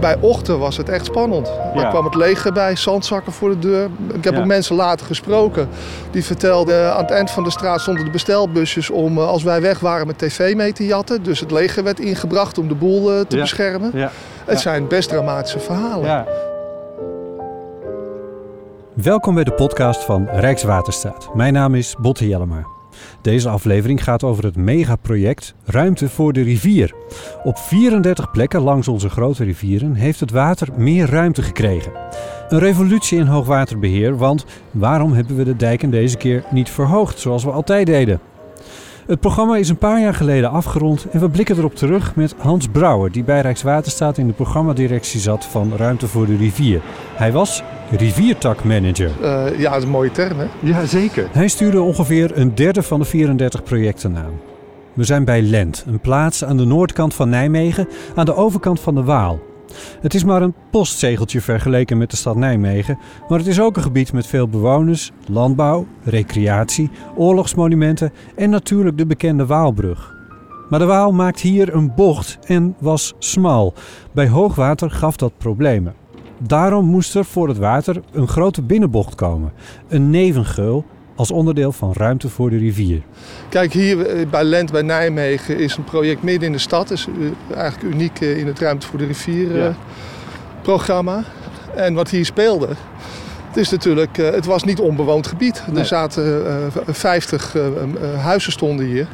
bij ochtend was het echt spannend. Ja. Er kwam het leger bij, zandzakken voor de deur. Ik heb Ja. ook mensen later gesproken. Die vertelden, eh, aan het eind van de straat stonden de bestelbusjes om eh, als wij weg waren met tv mee te jatten. Dus het leger werd ingebracht om de boel eh, te Ja. beschermen. Ja. Het zijn best dramatische verhalen. ja. Welkom bij de podcast van Rijkswaterstaat. Mijn naam is Botte Jellema. Deze aflevering gaat over het megaproject Ruimte voor de rivier. Op 34 plekken langs onze grote rivieren heeft het water meer ruimte gekregen. Een revolutie in hoogwaterbeheer, want waarom hebben we de dijken deze keer niet verhoogd zoals we altijd deden? Het programma is een paar jaar geleden afgerond en we blikken erop terug met Hans Brouwer, die bij Rijkswaterstaat in de programmadirectie zat van Ruimte voor de Rivier. Hij was riviertakmanager. Eh, ja, dat is een mooie term hè. ja, zeker. Hij stuurde ongeveer een derde van de 34 projecten aan. We zijn bij Lent, een plaats aan de noordkant van Nijmegen, aan de overkant van de Waal. Het is maar een postzegeltje vergeleken met de stad Nijmegen, maar het is ook een gebied met veel bewoners, landbouw, recreatie, oorlogsmonumenten en natuurlijk de bekende Waalbrug. Maar de Waal maakt hier een bocht en was smal. Bij hoogwater gaf dat problemen. Daarom moest er voor het water een grote binnenbocht komen, een nevengeul als onderdeel van ruimte voor de rivier. Kijk, hier eh, bij Lent bij Nijmegen is een project midden in de stad. is eh, eigenlijk uniek eh, in het Ruimte voor de Rivier eh, Ja. programma. En wat hier speelde, het is natuurlijk, eh, het was niet onbewoond gebied. Nee. Er zaten eh, v- 50 eh, eh, huizen stonden hier.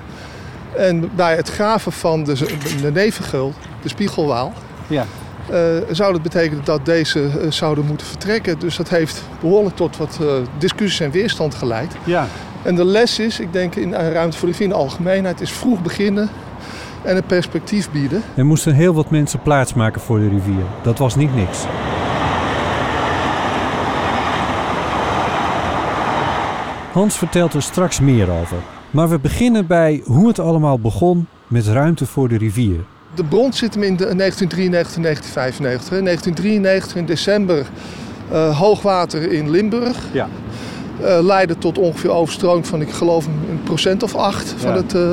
En bij het graven van de, de Nevengeul, de Spiegelwaal, Ja. Eh, zou dat betekenen dat deze eh, zouden moeten vertrekken. Dus dat heeft behoorlijk tot wat eh, discussies en weerstand geleid. Ja. En de les is, ik denk in ruimte voor de Rivier in de algemeenheid, is vroeg beginnen en een perspectief bieden. Er moesten heel wat mensen plaatsmaken voor de rivier. Dat was niet niks. Hans vertelt er straks meer over. Maar we beginnen bij hoe het allemaal begon met ruimte voor de rivier. De bron zit hem in de 1993 1995. hè. 1993 in december eh, hoogwater in Limburg. Ja. eh, leidde tot ongeveer overstroming van, ik geloof, een procent of acht van Ja. het eh,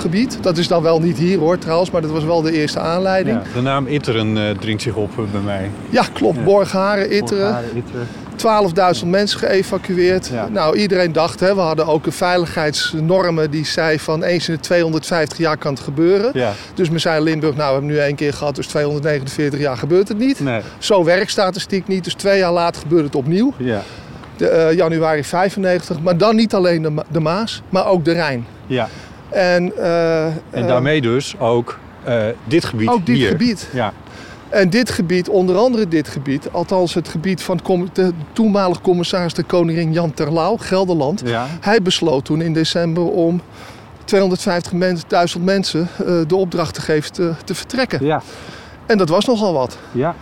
gebied. Dat is dan wel niet hier hoor trouwens, maar dat was wel de eerste aanleiding. Ja, De naam Itteren dringt zich op bij mij. Ja, klopt. Borgharen, Itteren. Volgaren, Itteren. 12.000 mensen geëvacueerd. Ja. Nou, iedereen dacht, hè, we hadden ook een veiligheidsnormen die zei van eens in de 250 jaar kan het gebeuren. Ja. Dus we zijn in Limburg, nou we hebben nu één keer gehad, dus 249 jaar gebeurt het niet. Nee. Zo werkt statistiek niet, dus twee jaar later gebeurt het opnieuw. Ja. De, eh, januari 95, maar dan niet alleen de, Ma- de Maas, maar ook de Rijn. Ja. En, eh, En eh, daarmee dus ook dit gebied ook dit hier. gebied. Ja. En dit gebied, onder andere dit gebied, althans het gebied van de toenmalig commissaris de koningin Jan Terlouw, Gelderland. Ja. Hij besloot toen in december om 250.000 mensen eh, de opdracht te geven te, te vertrekken. Ja. En dat was nogal wat. Ja.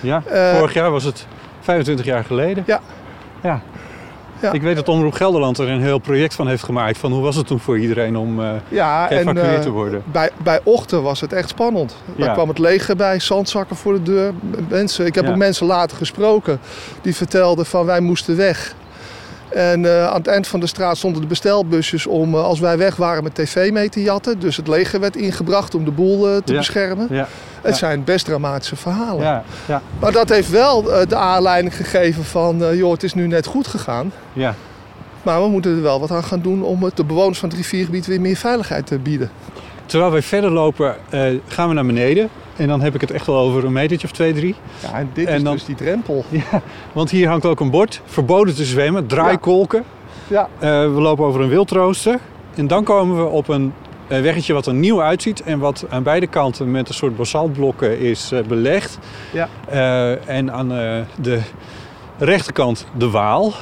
ja. Eh, Vorig jaar was het 25 jaar geleden. Ja. Ja. Ja. Ik weet dat Omroep Gelderland er een heel project van heeft gemaakt. Van hoe was het toen voor iedereen om eh Ja, geëvacueerd eh, te worden? bij, bij ochtend was het echt spannend. Daar kwam het leger bij, zandzakken voor de deur. Mensen, ik heb ook mensen later gesproken die vertelden van wij moesten weg. En eh, aan het eind van de straat stonden de bestelbusjes om eh, als wij weg waren met tv mee te jatten. Dus het leger werd ingebracht om de boel eh, te Ja. beschermen. Ja. Het Ja. zijn best dramatische verhalen. Ja. Ja. Maar dat heeft wel de aanleiding gegeven van, joh, het is nu net goed gegaan. Ja. Maar we moeten er wel wat aan gaan doen om het de bewoners van het riviergebied weer meer veiligheid te bieden. Terwijl wij verder lopen, gaan we naar beneden. En dan heb ik het echt wel over een metertje of twee, drie. Ja, en dit En is dan- dus die drempel. Ja, want hier hangt ook een bord. Verboden te zwemmen, draaikolken. Ja. Eh, we lopen over een wildrooster. En dan komen we op een eh, weggetje wat er nieuw uitziet. En wat aan beide kanten met een soort basaltblokken is eh, belegd. Ja. En aan de rechterkant de Waal.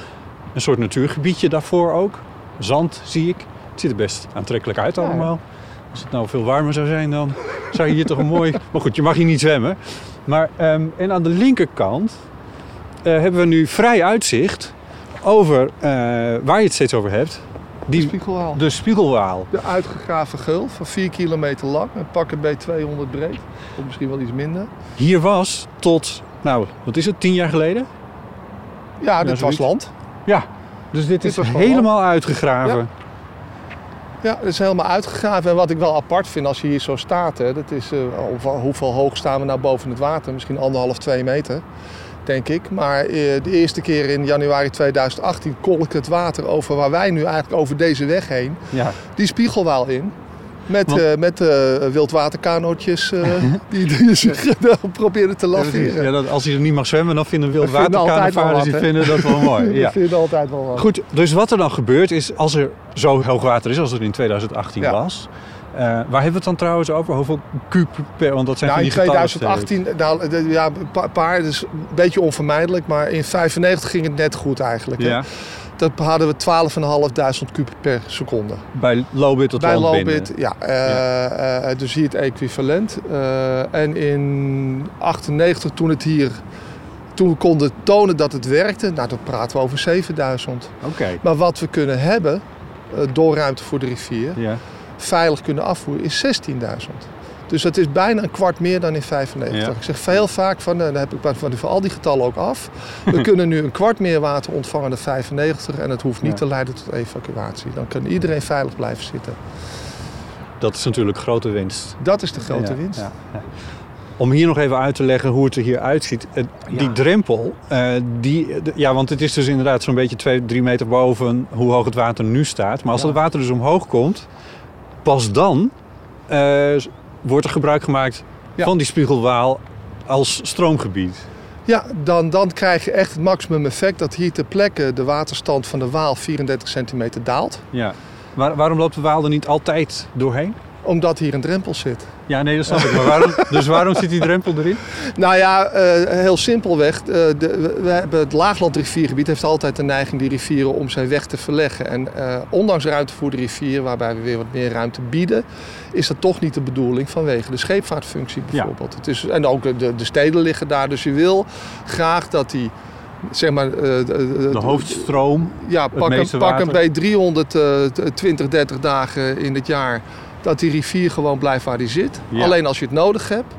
Een soort natuurgebiedje daarvoor ook. Zand zie ik. Het ziet er best aantrekkelijk uit Ja. Als het nou veel warmer zou zijn, dan zou je hier toch een mooi... Maar goed, je mag hier niet zwemmen. Maar, ehm, en aan de linkerkant eh, hebben we nu vrij uitzicht over eh, waar je het steeds over hebt. Die Die, spiegelwaal. de Spiegelwaal. De uitgegraven geul van 4 kilometer lang en pakken bij 200 breed. Of misschien wel iets minder. Hier was tot, nou, wat is het, tien jaar geleden? Ja, dit was land. Ja. Dus dit Dit is helemaal uitgegraven. Ja, dat is helemaal uitgegraven. En wat ik wel apart vind als je hier zo staat, hè, dat is uh, hoeveel hoog staan we nou boven het water? Misschien anderhalf, twee meter, denk ik. Maar uh, de eerste keer in januari 2018 kolk het water over waar wij nu eigenlijk over deze weg heen, Ja. die spiegelwaal in. Met, Want- eh met eh, wildwaterkanootjes eh, die, die zich probeerden te laveren. Ja, dat, als hij er niet mag zwemmen, dan vinden wildwaterkanovaarders die vinden dat wel mooi. Ja. vinden altijd wel wat. Goed, dus wat er dan gebeurt is, als er zo hoog water is als er in 2018 Ja. was... waar hebben we het dan trouwens over? Hoeveel kuub per... Want dat zijn Nou, in die getallen steeds. 2018, nou, de- ja, een pa- paar, is een beetje onvermijdelijk, maar in 95 ging het net goed eigenlijk. hè. Ja, Dat hadden we 12.500 kub per seconde. bij lowbit tot Bij. Lowbit, ja. eh, eh, dus hier het equivalent. En in 98, toen het hier, toen we konden tonen dat het werkte, nou, dan praten we over 7000. Oké, Maar wat we kunnen hebben, door ruimte voor de rivier, ja. veilig kunnen afvoeren, is 16.000. Dus dat is bijna een kwart meer dan in 95. Ja. Ik zeg heel vaak van, eh, dan heb ik van, al die getallen ook af. We kunnen nu een kwart meer water ontvangen dan 95 en het hoeft niet Ja. te leiden tot evacuatie. Dan kan iedereen veilig blijven zitten. Dat is natuurlijk grote winst. Dat is de grote Ja, winst. Om hier nog even uit te leggen hoe het er hier uitziet. Eh, Die drempel, eh, die, ja, want het is dus inderdaad zo'n beetje twee, drie meter boven hoe hoog het water nu staat. Maar als het water dus omhoog komt, pas dan wordt er gebruik gemaakt Ja. van die spiegelwaal als stroomgebied. Ja, dan, dan krijg je echt het maximum effect dat hier ter plekke de waterstand van de Waal 34 centimeter daalt. Ja. Waar- waarom loopt de Waal er niet altijd doorheen? Omdat hier een drempel zit. Ja, nee, dat snap ik. Maar waarom, dus waarom zit die drempel erin? Nou ja, eh, heel simpelweg. eh, de, we, hebben het laaglandriviergebied heeft altijd de neiging die rivieren om zijn weg te verleggen. En eh, ondanks ruimte voor de rivier, waarbij we weer wat meer ruimte bieden, is dat toch niet de bedoeling vanwege de scheepvaartfunctie bijvoorbeeld. Het is, en ook de, de steden liggen daar, dus je wil graag dat die, zeg maar... de, de- De hoofdstroom. ja, pak, meeste een, pak een water. bij 320, 30 dagen in het jaar dat die rivier gewoon blijft waar die zit. Ja. Alleen als je het nodig hebt,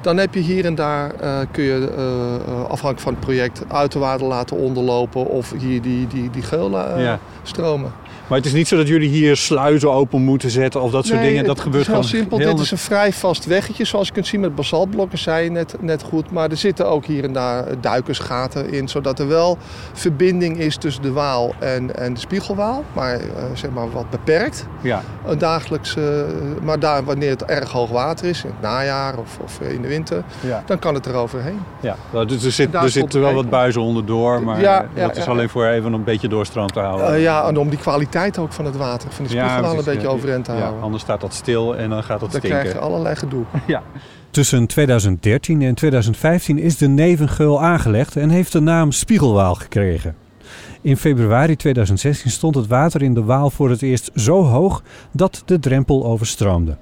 dan heb je hier en daar, eh, kun je eh, eh, afhankelijk van het project, uiterwaarden laten onderlopen of hier die, die, die geul Ja. stromen. Maar het is niet zo dat jullie hier sluizen open moeten zetten of dat soort Nee, dingen. Dat het gebeurt is heel simpel. heel Dit is een vrij vast weggetje, zoals je kunt zien met basaltblokken, zei je net, net goed. Maar er zitten ook hier en daar duikersgaten in, zodat er wel verbinding is tussen de Waal en, en de Spiegelwaal. Maar eh, zeg maar wat beperkt. Ja, Een dagelijks, eh, maar daar wanneer het erg hoog water is, in het najaar of, of in de winter, ja. dan kan het eroverheen. ja. Nou, Dus er, zit, er het zitten wel wat buizen onderdoor, maar Ja, eh, ja, dat is alleen voor even een beetje doorstroom te houden. Eh, ja, en om die kwaliteit ook van het water, van die spiegelwaal een precies. beetje Ja, overeind te ja, anders staat dat stil en dan gaat dat dan stinken. krijg je allerlei gedoe. Ja. Tussen 2013 en 2015 is de Nevengeul aangelegd en heeft de naam Spiegelwaal gekregen. In februari 2016 stond het water in de Waal voor het eerst zo hoog dat de drempel overstroomde.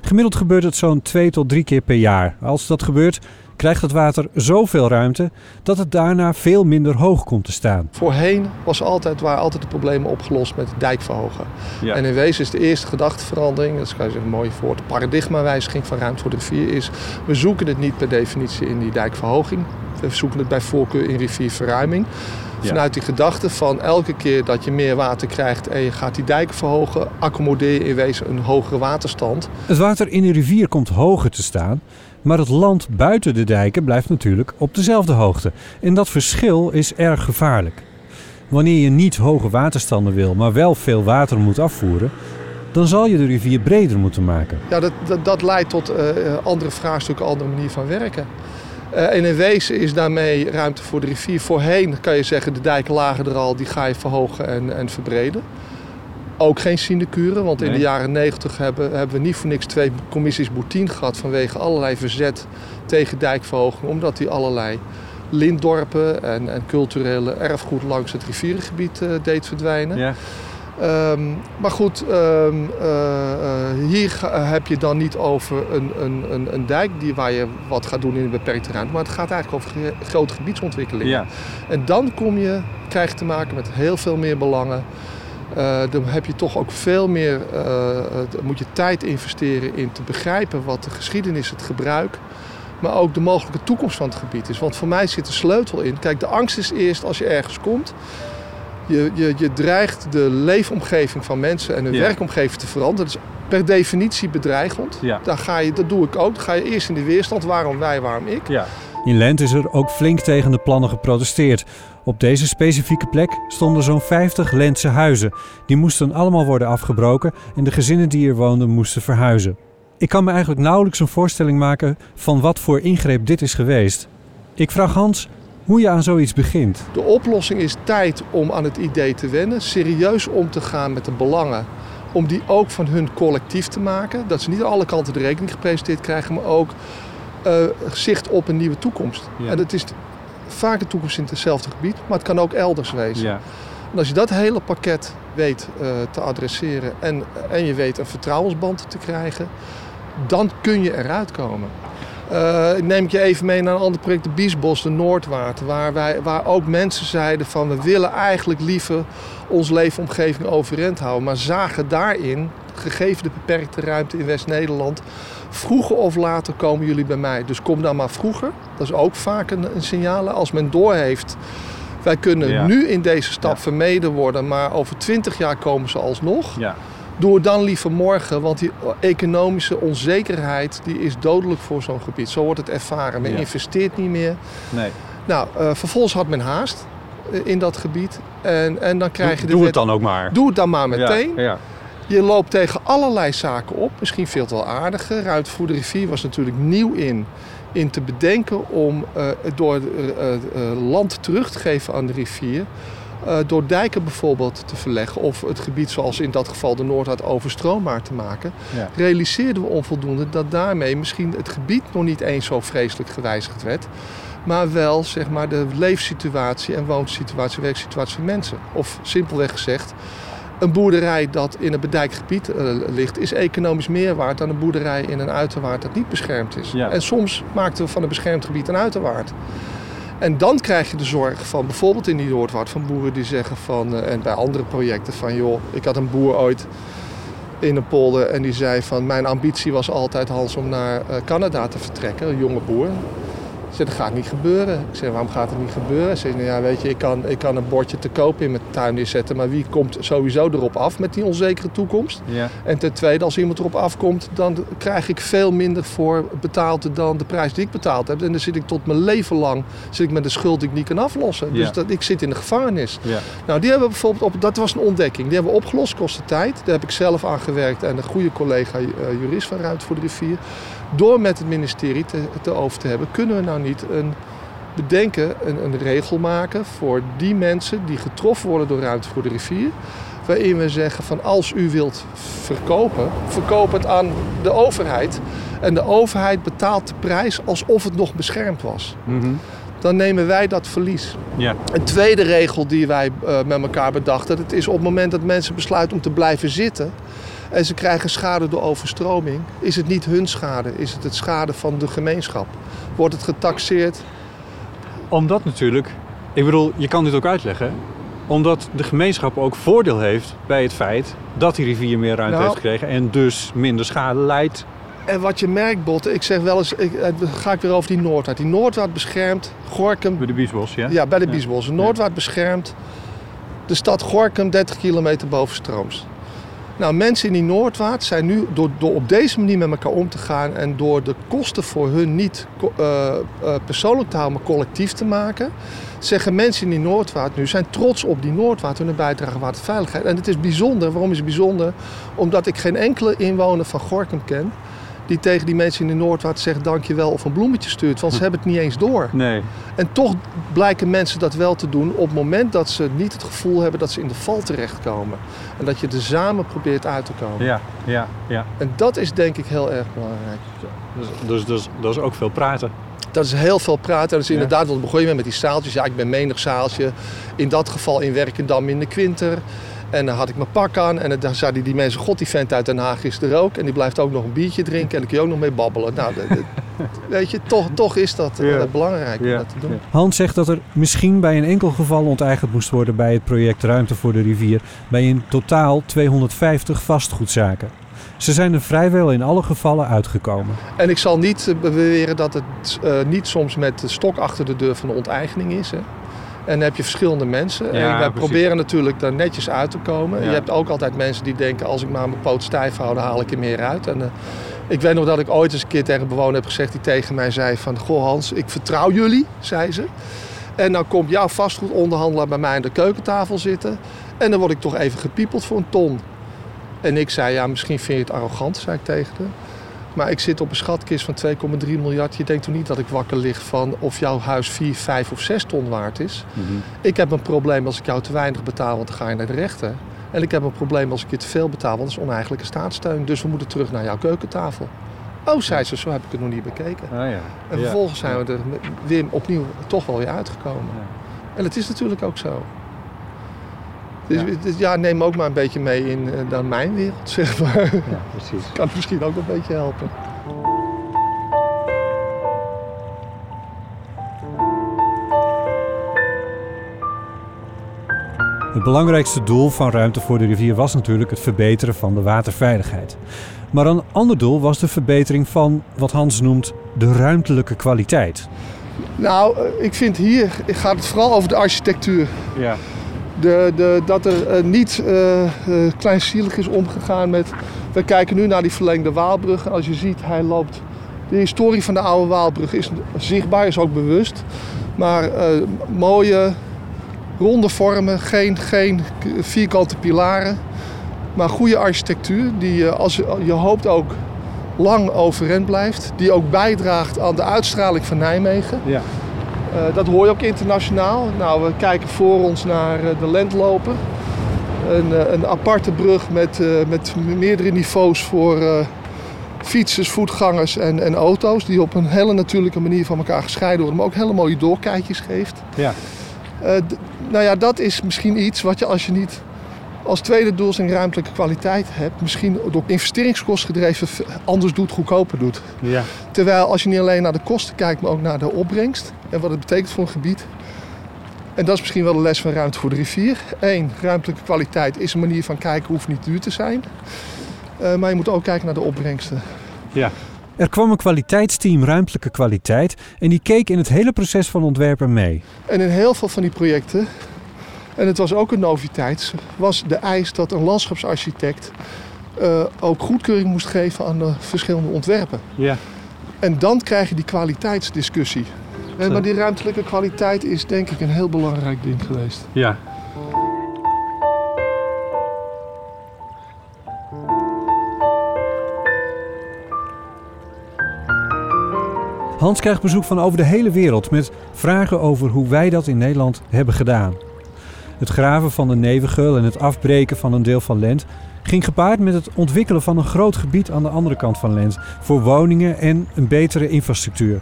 Gemiddeld gebeurt het zo'n twee tot drie keer per jaar. Als dat gebeurt, krijgt het water zoveel ruimte dat het daarna veel minder hoog komt te staan. Voorheen was altijd, waren altijd de problemen opgelost met dijkverhogen. Ja. En in wezen is de eerste gedachteverandering, dat is kan je zeggen, een mooi woord, paradigmawijziging van ruimte voor de rivier is, we zoeken het niet per definitie in die dijkverhoging. We zoeken het bij voorkeur in rivierverruiming. Ja. Vanuit die gedachte van elke keer dat je meer water krijgt en je gaat die dijken verhogen, accommodeer je in wezen een hogere waterstand. Het water in de rivier komt hoger te staan, maar het land buiten de dijken blijft natuurlijk op dezelfde hoogte. En dat verschil is erg gevaarlijk. Wanneer je niet hoge waterstanden wil, maar wel veel water moet afvoeren, dan zal je de rivier breder moeten maken. Ja, dat, dat, dat leidt tot eh, andere vraagstukken, andere manier van werken. Eh, en in wezen is daarmee ruimte voor de rivier. Voorheen kan je zeggen, de dijken lagen er al, die ga je verhogen en, en verbreden. Ook geen sinecure, want in de jaren 90 hebben, hebben we niet voor niks twee commissies Boetien gehad vanwege allerlei verzet tegen dijkverhoging, omdat die allerlei lintdorpen en, en culturele erfgoed langs het rivierengebied eh, deed verdwijnen. Ja. Ehm, maar goed, ehm, eh, eh, hier ga- heb je dan niet over een, een, een, een dijk die, waar je wat gaat doen in een beperkte ruimte. Maar het gaat eigenlijk over ge- grote gebiedsontwikkeling. Ja. En dan kom je, krijg je te maken met heel veel meer belangen. Eh, dan heb je toch ook veel meer, eh, moet je tijd investeren in te begrijpen wat de geschiedenis, het gebruik, maar ook de mogelijke toekomst van het gebied is. Want voor mij zit de sleutel in. Kijk, de angst is eerst als je ergens komt. Je, je, je dreigt de leefomgeving van mensen en hun Ja. werkomgeving te veranderen. Dat is per definitie bedreigend. Ja. Daar ga je, dat doe ik ook. Dan ga je eerst in de weerstand. Waarom wij, waarom ik? Ja. In Lent is er ook flink tegen de plannen geprotesteerd. Op deze specifieke plek stonden zo'n 50 Lentse huizen. Die moesten allemaal worden afgebroken en de gezinnen die er woonden moesten verhuizen. Ik kan me eigenlijk nauwelijks een voorstelling maken van wat voor ingreep dit is geweest. Ik vraag Hans hoe je aan zoiets begint. De oplossing is tijd om aan het idee te wennen. Serieus om te gaan met de belangen. Om die ook van hun collectief te maken. Dat ze niet aan alle kanten de rekening gepresenteerd krijgen. Maar ook eh, zicht op een nieuwe toekomst. Ja. En dat is vaak een toekomst in hetzelfde gebied. Maar het kan ook elders wezen. Ja. En als je dat hele pakket weet eh, te adresseren en, en je weet een vertrouwensband te krijgen, dan kun je eruit komen. Eh, ik neem ik je even mee naar een ander project, de Biesbos, de Noordwaard, waar, wij, waar ook mensen zeiden van we willen eigenlijk liever onze leefomgeving overeind houden, maar zagen daarin, gegeven de beperkte ruimte in West-Nederland, vroeger of later komen jullie bij mij. Dus kom dan maar vroeger. Dat is ook vaak een, een signaal. Als men doorheeft, wij kunnen Ja. nu in deze stap Ja. vermeden worden, maar over twintig jaar komen ze alsnog. Ja. Doe het dan liever morgen, want die economische onzekerheid die is dodelijk voor zo'n gebied. Zo wordt het ervaren. Men investeert niet meer. Nee. Nou, eh, vervolgens had men haast eh, in dat gebied. En, en dan krijg je Doe, de doe wet- het dan ook maar. Doe het dan maar meteen. Ja. ja. Je loopt tegen allerlei zaken op. Misschien veel te wel aardiger. Ruit voor de rivier was natuurlijk nieuw in. In te bedenken om eh, door eh, eh, land terug te geven aan de rivier. door dijken bijvoorbeeld te verleggen. Of het gebied zoals in dat geval de Noordhout overstroombaar te maken. Ja. Realiseerden we onvoldoende dat daarmee misschien het gebied nog niet eens zo vreselijk gewijzigd werd. Maar wel zeg maar, de leefsituatie en woonsituatie, werksituatie van mensen. Of simpelweg gezegd, een boerderij dat in een bedijkt gebied eh, ligt, is economisch meer waard dan een boerderij in een uiterwaard dat niet beschermd is. Ja. En soms maakten we van een beschermd gebied een uiterwaard. En dan krijg je de zorg van bijvoorbeeld in die Noordwaard van boeren die zeggen van, eh, en bij andere projecten van joh, ik had een boer ooit in een polder en die zei van mijn ambitie was altijd Hans om naar eh, Canada te vertrekken, een jonge boer. Zei, dat gaat niet gebeuren. Ik zei, waarom gaat het niet gebeuren? Hij zei, nou ja, weet je, ik kan, ik kan een bordje te koop in mijn tuin neerzetten, maar wie komt sowieso erop af met die onzekere toekomst? Ja. En ten tweede, als iemand erop afkomt, dan krijg ik veel minder voor betaald dan de prijs die ik betaald heb. En dan zit ik tot mijn leven lang zit ik met een schuld die ik niet kan aflossen. Dus dat, ik zit in de gevangenis. Ja. Nou, die hebben we bijvoorbeeld op, dat was een ontdekking. Die hebben we opgelost, kostte tijd. Daar heb ik zelf aan gewerkt en een goede collega, eh, jurist van Ruimte voor de Rivier. Door met het ministerie te, te over te hebben, kunnen we nou niet een bedenken, een, een regel maken voor die mensen die getroffen worden door Ruimte voor de Rivier. Waarin we zeggen van als u wilt verkopen, verkoop het aan de overheid. En de overheid betaalt de prijs alsof het nog beschermd was. Mhm. Dan nemen wij dat verlies. Ja. Een tweede regel die wij eh, met elkaar bedachten, dat is op het moment dat mensen besluiten om te blijven zitten en ze krijgen schade door overstroming, is het niet hun schade, is het het schade van de gemeenschap. Wordt het getaxeerd? Omdat natuurlijk, ik bedoel, je kan dit ook uitleggen. Omdat de gemeenschap ook voordeel heeft bij het feit dat die rivier meer ruimte Nou. heeft gekregen en dus minder schade leidt. En wat je merkt, Botte, ik zeg wel eens, ik, eh, ga ik weer over die Noordwaard. Die Noordwaard beschermt Gorkum, Bij de Biesbos, ja? ja, bij de Ja. Biesbossen. Noordwaard beschermt de stad Gorkum 30 kilometer boven strooms. Nou, mensen in die Noordwaard zijn nu, door, door op deze manier met elkaar om te gaan en door de kosten voor hun niet eh, eh, persoonlijk te houden, maar collectief te maken, zeggen mensen in die Noordwaard nu, zijn trots op die Noordwaard, hun bijdrage waterveiligheid. En het is bijzonder, waarom is het bijzonder? Omdat ik geen enkele inwoner van Gorkum ken die tegen die mensen in de Noordwaard zegt dankjewel of een bloemetje stuurt, want ze hebben het niet eens door. Nee. En toch blijken mensen dat wel te doen op het moment dat ze niet het gevoel hebben dat ze in de val terechtkomen. En dat je er samen probeert uit te komen. Ja, ja, ja. En dat is denk ik heel erg belangrijk. Dus, dus, dus dat is ook veel praten. Dat is heel veel praten. En dat is inderdaad, want begon je met, met die zaaltjes. Ja, ik ben menig zaaltje. In dat geval in Werkendam in de Kwinter. En dan had ik mijn pak aan. En dan zeiden die mensen, god die vent uit Den Haag is er ook. En die blijft ook nog een biertje drinken. En dan kun je ook nog mee babbelen. Nou, de- de- weet je, toch, toch is dat eh, Ja. belangrijk om Ja. dat te doen. Hans zegt dat er misschien bij een enkel geval onteigend moest worden bij het project Ruimte voor de Rivier bij in totaal 250 vastgoedzaken. Ze zijn er vrijwel in alle gevallen uitgekomen. En ik zal niet eh, beweren dat het eh, niet soms met de stok achter de deur van de onteigening is. Hè. En dan heb je verschillende mensen. Ja, en wij precies. proberen natuurlijk daar netjes uit te komen. Ja. Je hebt ook altijd mensen die denken... als ik maar mijn poot stijf hou, dan haal ik er meer uit. En, eh, ik weet nog dat ik ooit eens een keer tegen een bewoner heb gezegd... die tegen mij zei van... Goh Hans, ik vertrouw jullie, zei ze. En dan komt jouw vastgoedonderhandelaar bij mij aan de keukentafel zitten... en dan word ik toch even gepiepeld voor een ton. En ik zei, ja, misschien vind je het arrogant, zei ik tegen haar. Maar ik zit op een schatkist van 2,3 miljard. Je denkt toch niet dat ik wakker lig van of jouw huis 4, 5 of 6 ton waard is. Mhm. Ik heb een probleem als ik jou te weinig betaal, want dan ga je naar de rechter. En ik heb een probleem als ik je te veel betaal, want dat is oneigenlijke staatssteun. Dus we moeten terug naar jouw keukentafel. Oh, zei ze, zo heb ik het nog niet bekeken. Ah, ja. En Ja. vervolgens zijn we er weer opnieuw toch wel weer uitgekomen. Ja. En het is natuurlijk ook zo. Dus Ja. ja, ja neem ook maar een beetje mee in eh, dan mijn wereld, zeg maar. Ja, precies. Kan misschien ook een beetje helpen. Het belangrijkste doel van Ruimte voor de Rivier was natuurlijk het verbeteren van de waterveiligheid. Maar een ander doel was de verbetering van wat Hans noemt de ruimtelijke kwaliteit. Nou, eh, ik vind hier gaat het vooral over de architectuur. Ja. De, de, dat er eh, niet eh, eh, kleinzielig is omgegaan met... We kijken nu naar die verlengde Waalbrug. Als je ziet, hij loopt... De historie van de oude Waalbrug is zichtbaar, is ook bewust. Maar mooie, ronde vormen, geen, geen vierkante pilaren. Maar goede architectuur, die als je, je hoopt ook lang overeind blijft. Die ook bijdraagt aan de uitstraling van Nijmegen. Ja. Eh, dat hoor je ook internationaal. Nou, we kijken voor ons naar eh, de Lentlopen. Een, eh, een aparte brug met, met meerdere niveaus voor fietsers, voetgangers en, en auto's. Die op een hele natuurlijke manier van elkaar gescheiden worden, maar ook hele mooie doorkijkjes geeft. Ja. Nou ja, dat is misschien iets wat je als je niet als tweede doel zijn ruimtelijke kwaliteit hebt, misschien door investeringskosten gedreven anders doet, goedkoper doet. Ja. Terwijl als je niet alleen naar de kosten kijkt, maar ook naar de opbrengst en wat het betekent voor een gebied. En dat is misschien wel de les van Ruimte voor de Rivier. Eén, ruimtelijke kwaliteit is een manier van kijken, hoeft niet duur te zijn. Eh, maar je moet ook kijken naar de opbrengsten. Ja. Er kwam een kwaliteitsteam ruimtelijke kwaliteit en die keek in het hele proces van ontwerpen mee. En in heel veel van die projecten, en het was ook een noviteit, was de eis dat een landschapsarchitect eh, ook goedkeuring moest geven aan de verschillende ontwerpen. Ja. En dan krijg je die kwaliteitsdiscussie. Maar die ruimtelijke kwaliteit is denk ik een heel belangrijk ding geweest. Ja. Hans krijgt bezoek van over de hele wereld met vragen over hoe wij dat in Nederland hebben gedaan. Het graven van de Nevengeul en het afbreken van een deel van Lent ging gepaard met het ontwikkelen van een groot gebied aan de andere kant van Lent voor woningen en een betere infrastructuur.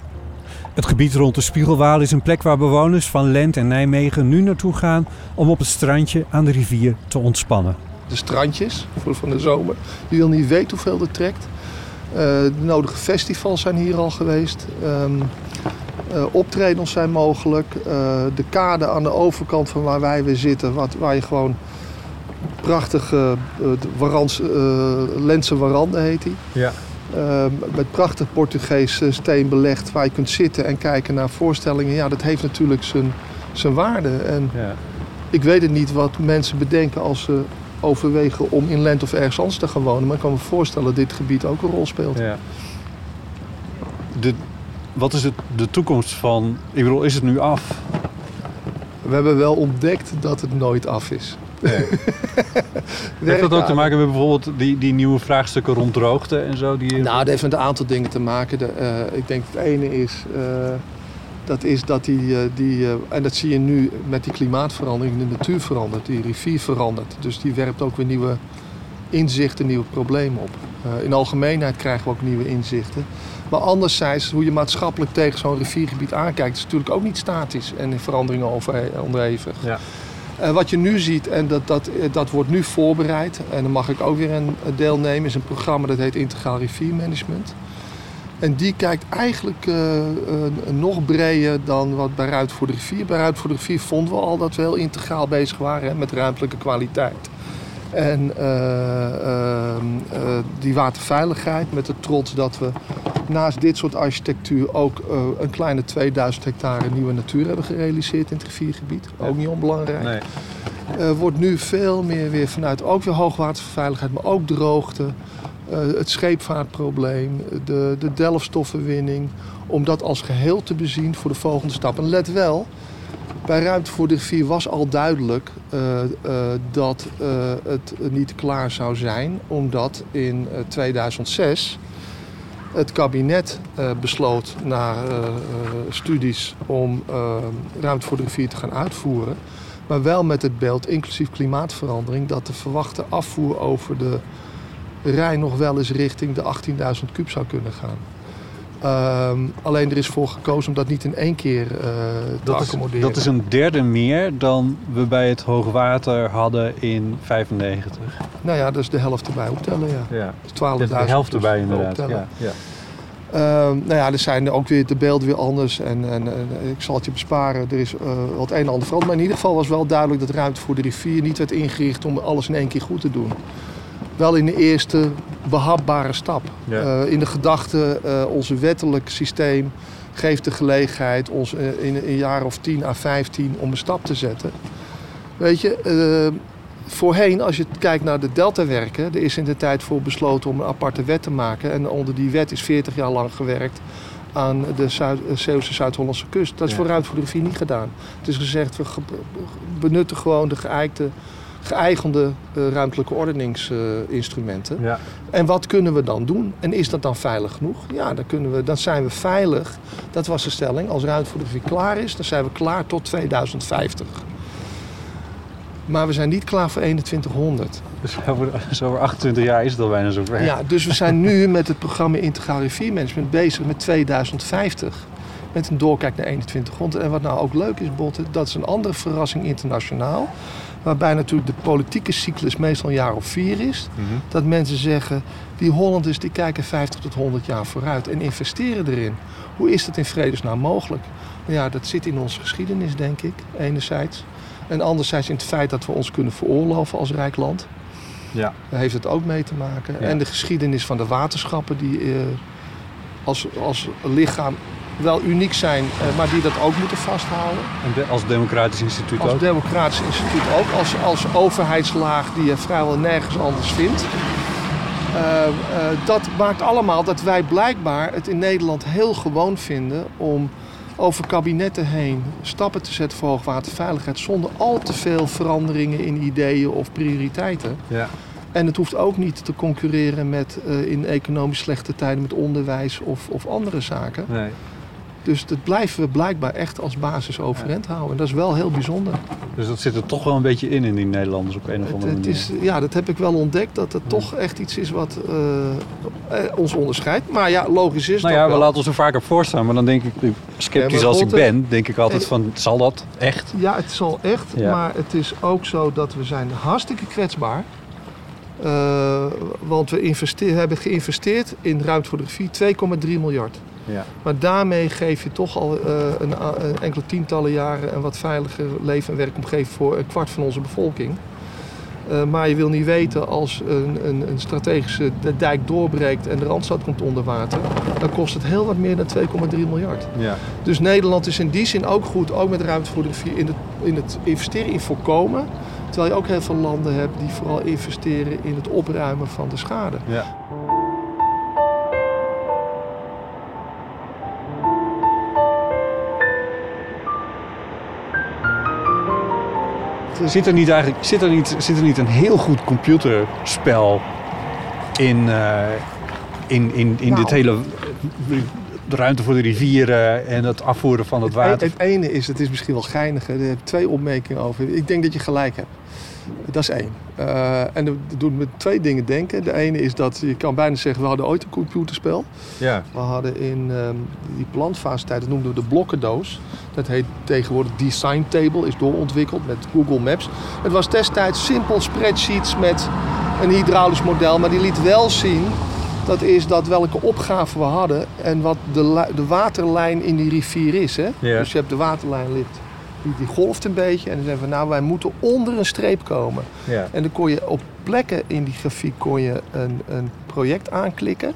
Het gebied rond de Spiegelwaal is een plek waar bewoners van Lent en Nijmegen nu naartoe gaan om op het strandje aan de rivier te ontspannen. De strandjes voor van de zomer. Je wil niet weten hoeveel er trekt. Eh, de nodige festivals zijn hier al geweest. Ehm, eh, optredens zijn mogelijk. Eh, de kade aan de overkant van waar wij weer zitten, wat, waar je gewoon prachtige uh, warans, warande heet die. Ja. Uh, met prachtig Portugees steen belegd waar je kunt zitten en kijken naar voorstellingen. Ja, dat heeft natuurlijk zijn, zijn waarde. En Ja. ik weet het niet wat mensen bedenken als ze overwegen om in Lent of ergens anders te gaan wonen. Maar ik kan me voorstellen dat dit gebied ook een rol speelt. Ja. De, wat is het, de toekomst van... Ik bedoel, is het nu af? We hebben wel ontdekt dat het nooit af is. Heeft dat ook te maken met bijvoorbeeld die, die nieuwe vraagstukken rond droogte en zo? Die... Nou, dat heeft met een aantal dingen te maken. De, uh, ik denk het ene is, uh, dat, is dat die, uh, die en dat zie je nu met die klimaatverandering, de natuur verandert, die rivier verandert. Dus die werpt ook weer nieuwe inzichten, nieuwe problemen op. Uh, in algemeenheid krijgen we ook nieuwe inzichten. Maar anderzijds, hoe je maatschappelijk tegen zo'n riviergebied aankijkt, is natuurlijk ook niet statisch en in veranderingen onderhevig. Ja. Uh, wat je nu ziet, en dat, dat, dat wordt nu voorbereid, en dan mag ik ook weer een deelnemen, is een programma dat heet Integraal Riviermanagement. En die kijkt eigenlijk uh, uh, nog breder dan wat bij Ruit voor de Rivier. Bij voor de Rivier vonden we al dat we heel integraal bezig waren hè, met ruimtelijke kwaliteit. En uh, die waterveiligheid met de trots dat we naast dit soort architectuur ook eh, een kleine 2000 hectare nieuwe natuur hebben gerealiseerd in het riviergebied. Ook niet onbelangrijk. Nee. Eh, wordt nu veel meer weer vanuit ook weer hoogwaterveiligheid, maar ook droogte. eh, het scheepvaartprobleem, de, de delfstoffenwinning. Om dat als geheel te bezien voor de volgende stap. En let wel, bij Ruimte voor de Rivier was al duidelijk eh, eh, dat eh, het niet klaar zou zijn. Omdat in eh, 2006 het kabinet besloot na eh, studies om Ruimte voor de Rivier te gaan uitvoeren. Maar wel met het beeld, inclusief klimaatverandering, dat de verwachte afvoer over de Rijn nog wel eens richting de 18.000 kub zou kunnen gaan. Ehm, alleen er is voor gekozen om dat niet in één keer eh, te Dat is, accommoderen. dat is een derde meer dan we bij het hoogwater hadden in 95. Nou ja, dat is de helft erbij optellen, ja. Ja, Dus 12.000 dat is de helft dus erbij inderdaad. optellen. Ja, ja. Ehm, nou ja, er zijn ook weer de beelden weer anders en, en, en ik zal het je besparen. Er is eh, wat een en ander veranderd. Maar in ieder geval was wel duidelijk dat ruimte voor de rivier niet werd ingericht om alles in één keer goed te doen. Wel in de eerste behapbare stap. Ja. Eh, in de gedachte, eh ons wettelijk systeem geeft de gelegenheid ons eh, in een jaar of 10 à 15 om een stap te zetten. Weet je, voorheen, als je kijkt naar de deltawerken, er is in de tijd voor besloten om een aparte wet te maken. En onder die wet is 40 jaar lang gewerkt aan de Zuid- Zeeuwse Zuid-Hollandse kust. Dat is Ja. voor voor de rivier niet gedaan. Het is gezegd, we benutten gewoon de geëikte, geëigende eh, ruimtelijke ordeningsinstrumenten. Ja. En wat kunnen we dan doen? En is dat dan veilig genoeg? Ja, dan, kunnen we, dan zijn we veilig. Dat was de stelling. Als ruimte voor de rivier klaar is, dan zijn we klaar tot 2050. Maar we zijn niet klaar voor 2100. Dus over, dus over 28 jaar is het al bijna zover. Ja, dus we zijn nu met het programma Integraal Riviermanagement bezig met 2050. Met een doorkijk naar 2100. En wat nou ook leuk is, Botte, dat is een andere verrassing internationaal. Waarbij natuurlijk de politieke cyclus meestal een jaar of vier is. Mhm. Dat mensen zeggen, die Hollanders die kijken 50 tot 100 jaar vooruit en investeren erin. Hoe is dat in vredesnaam mogelijk? Nou Ja, dat zit in onze geschiedenis, denk ik, enerzijds. En anderzijds in het feit dat we ons kunnen veroorloven als rijk land. Ja. Daar heeft het ook mee te maken. Ja. En de geschiedenis van de waterschappen die eh, als, als lichaam wel uniek zijn, eh, maar die dat ook moeten vasthouden. En de- als democratisch instituut Als ook. democratisch instituut ook, als, als overheidslaag die je vrijwel nergens anders vindt. Eh, eh, dat maakt allemaal dat wij blijkbaar het in Nederland heel gewoon vinden om over kabinetten heen stappen te zetten voor hoogwaterveiligheid zonder al te veel veranderingen in ideeën of prioriteiten. Ja. En het hoeft ook niet te concurreren met in economisch slechte tijden met onderwijs of, of andere zaken. Nee. Dus dat blijven we blijkbaar echt als basis overeind houden. En dat is wel heel bijzonder. Dus dat zit er toch wel een beetje in in die Nederlanders op een of andere het manier. is, ja, dat heb ik wel ontdekt, dat het toch echt iets is wat eh, eh, ons onderscheidt. Maar ja, logisch is Nou ja, we wel. laten ons er vaker voor staan. Maar dan denk ik, sceptisch Ja, als ik Botte- ben, denk ik altijd Eh, van, zal dat echt? Ja, het zal echt, Ja. maar het is ook zo dat we zijn hartstikke kwetsbaar. Eh, want we investeer, hebben geïnvesteerd in ruimte voor de rivier 2,3 miljard. Ja. Maar daarmee geef je toch al eh, een, enkele tientallen jaren een wat veiliger leven- en werkomgeving voor een kwart van onze bevolking. Eh, maar je wil niet weten als een, een, een strategische dijk doorbreekt en de randstad komt onder water, dan kost het heel wat meer dan 2,3 miljard. Ja. Dus Nederland is in die zin ook goed, ook met ruimte voor de rivier, in het, in het investeren in voorkomen. Terwijl je ook heel veel landen hebt die vooral investeren in het opruimen van de schade. ja. Zit er niet eigenlijk zit er niet, zit er niet een heel goed computerspel in, eh, in, in, in Nou. dit hele de ruimte voor de rivieren en het afvoeren van het e- water? het ene is, het is misschien wel geinig, hè, daar heb ik twee opmerkingen over. Ik denk dat je gelijk hebt. Dat is één. Eh, en dat doet me twee dingen denken. De ene is dat je kan bijna zeggen, we hadden ooit een computerspel. Ja. We hadden in ehm, die plantfase-tijd, dat noemden we de blokkendoos. Dat heet tegenwoordig Design Table, is doorontwikkeld met Google Maps. Het was destijds simpel spreadsheets met een hydraulisch model, maar die liet wel zien dat is dat welke opgave we hadden en wat de, de waterlijn in die rivier is. Hè? Ja. Dus je hebt de waterlijn ligt, die, die golft een beetje en dan zeggen we nou wij moeten onder een streep komen. Ja. En dan kon je op plekken in die grafiek kon je een, een project aanklikken.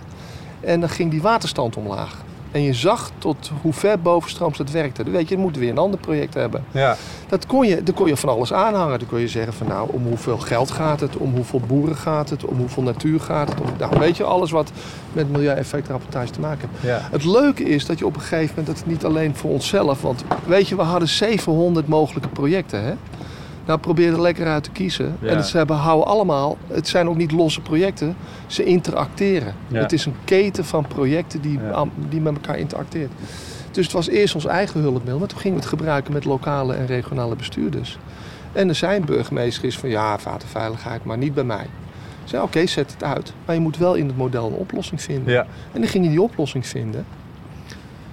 En dan ging die waterstand omlaag. En je zag tot hoe ver bovenstrooms dat werkte. Dan weet je, dan moeten we weer een ander project hebben. Ja. Dat kon je, daar kon je van alles aanhangen. Dan kon je zeggen van nou, om hoeveel geld gaat het, om hoeveel boeren gaat het, om hoeveel natuur gaat het. Om, nou, weet je, alles wat met milieueffectrapportage te maken heeft. Ja. Het leuke is dat je op een gegeven moment, dat het niet alleen voor onszelf, want weet je, we hadden 700 mogelijke projecten. Hè? Nou, probeer er lekker uit te kiezen. Ja. En ze behouden allemaal, het zijn ook niet losse projecten, ze interacteren. Ja. Het is een keten van projecten die, Ja. die met elkaar interacteert. Dus het was eerst ons eigen hulpmiddel, maar toen gingen we het gebruiken met lokale en regionale bestuurders. En er zijn burgemeester is van ja, waterveiligheid, maar niet bij mij. Ik zei oké, zet het uit. Maar je moet wel in het model een oplossing vinden. En dan ging je die oplossing vinden.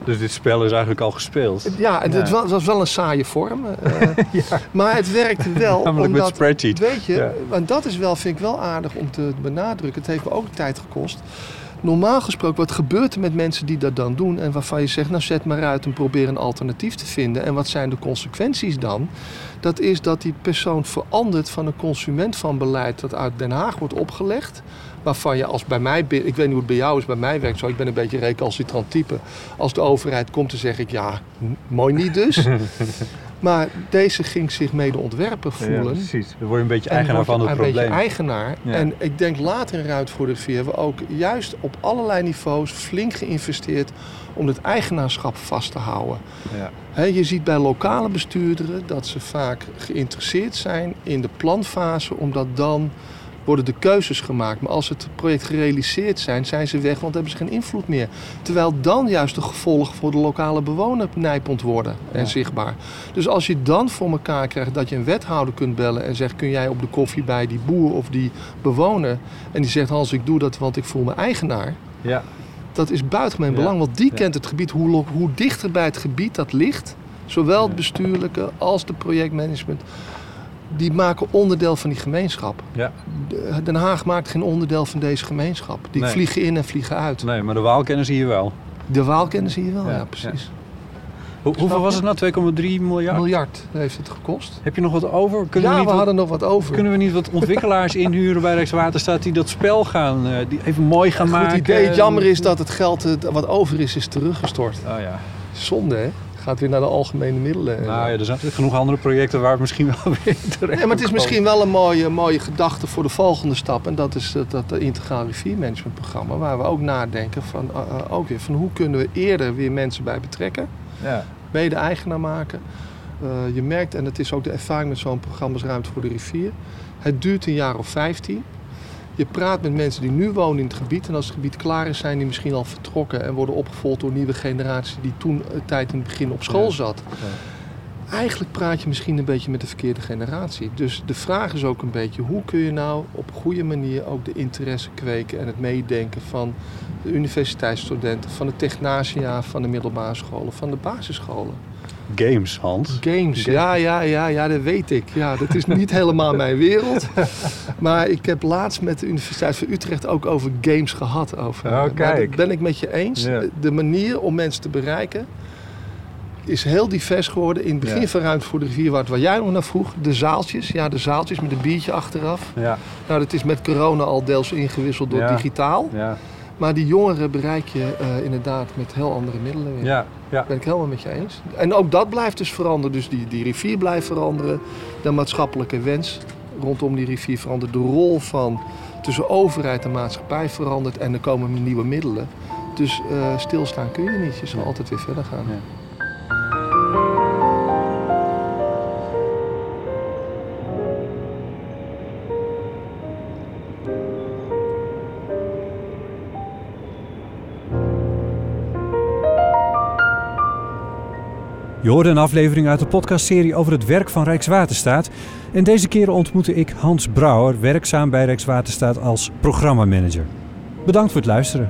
Dus dit spel is eigenlijk al gespeeld. Ja, en Ja. Het, was, het was wel een saaie vorm. eh, Maar het werkte wel. Namelijk met omdat, spreadsheet. Weet je, Ja. want dat is wel, vind ik wel aardig om te benadrukken. Het heeft me ook tijd gekost. Normaal gesproken, wat gebeurt er met mensen die dat dan doen en waarvan je zegt, nou zet maar uit en probeer een alternatief te vinden. En wat zijn de consequenties dan? Dat is dat die persoon verandert van een consument van beleid dat uit Den Haag wordt opgelegd. Waarvan je als bij mij, ik weet niet hoe het bij jou is, bij mij werkt zo, ik ben een beetje recalcitrant type. Als de overheid komt, dan zeg ik ja, mooi niet dus. maar deze ging zich mede ontwerper Ja, voelen. precies. Dan word je een beetje En eigenaar van het een probleem. beetje eigenaar. Ja. En ik denk later in Ruit voor de Rivier hebben we ook juist op allerlei niveaus flink geïnvesteerd om het eigenaarschap vast te houden. Ja. Je ziet bij lokale bestuurderen dat ze vaak geïnteresseerd zijn in de planfase, omdat dan worden de keuzes gemaakt. Maar als het project gerealiseerd zijn, zijn ze weg, want hebben ze geen invloed meer. Terwijl dan juist de gevolgen voor de lokale bewoner nijpend worden en Ja. zichtbaar. Dus als je dan voor elkaar krijgt dat je een wethouder kunt bellen en zegt: kun jij op de koffie bij die boer of die bewoner? En die zegt: Hans, ik doe dat, want ik voel me eigenaar. Ja. Dat is buitengemeen Ja. belang, want die Ja. kent het gebied, hoe, hoe dichter bij het gebied dat ligt, zowel het bestuurlijke als de projectmanagement, die maken onderdeel van die gemeenschap. ja. De- Den Haag maakt geen onderdeel van deze gemeenschap. Die Nee. vliegen in en vliegen uit. Nee, maar de Waal kennen ze hier wel. De Waal kennen ze hier wel, Ja, ja, precies. Hoe, hoeveel je? was het nou? 2,3 miljard? Miljard heeft het gekost. Heb je nog wat over? Kunnen ja, we we, niet wat- hadden nog wat over. Kunnen we niet wat ontwikkelaars inhuren bij Rijkswaterstaat die dat spel gaan, eh, die even mooi gaan maken? Goed idee. Het jammer is dat het geld eh, wat over is, is teruggestort. Oh ja. Zonde, hè? Gaat weer naar de algemene middelen. Nou ja, er zijn genoeg andere projecten waar het misschien wel weer terecht Ja, maar het is misschien wel een mooie, mooie gedachte voor de volgende stap. En dat is dat, dat integraal riviermanagementprogramma. Waar we ook nadenken van, eh, eh, ook weer, van hoe kunnen we eerder weer mensen bij betrekken. Ja. Mede-eigenaar maken. Eh, je merkt, en het is ook de ervaring met zo'n programma als Ruimte voor de Rivier. Het duurt een jaar of 15. Je praat met mensen die nu wonen in het gebied. En als het gebied klaar is, zijn die misschien al vertrokken. En worden opgevolgd door een nieuwe generatie die toen een tijd in het begin op school Ja. zat. Eigenlijk praat je misschien een beetje met de verkeerde generatie. Dus de vraag is ook een beetje, hoe kun je nou op een goede manier ook de interesse kweken en het meedenken van de universiteitsstudenten, van de technasia, van de middelbare scholen, van de basisscholen. Games, Hans. Games, ja, ja, ja, ja, dat weet ik. Ja, dat is niet helemaal mijn wereld. Maar ik heb laatst met de Universiteit van Utrecht ook over games gehad. Over, Oh, kijk. ben ik met je eens. Ja. De manier om mensen te bereiken is heel divers geworden. In het begin Ja. van Ruimte voor de Rivier, waar, jij nog naar vroeg, de zaaltjes. Ja, de zaaltjes met een biertje achteraf. Ja, Nou, dat is met corona al deels ingewisseld door digitaal. ja, Maar die jongeren bereik je eh, inderdaad met heel andere middelen weer. ja, ja. Ben ik helemaal met je eens. En ook dat blijft dus veranderen. Dus die, die rivier blijft veranderen. De maatschappelijke wens rondom die rivier verandert. De rol van tussen overheid en maatschappij verandert. En er komen nieuwe middelen. Dus eh, stilstaan kun je niet. Je zal altijd weer verder gaan. Ja. Je hoorde een aflevering uit de podcastserie over het werk van Rijkswaterstaat. En deze keer ontmoette ik Hans Brouwer, werkzaam bij Rijkswaterstaat als programmamanager. Bedankt voor het luisteren.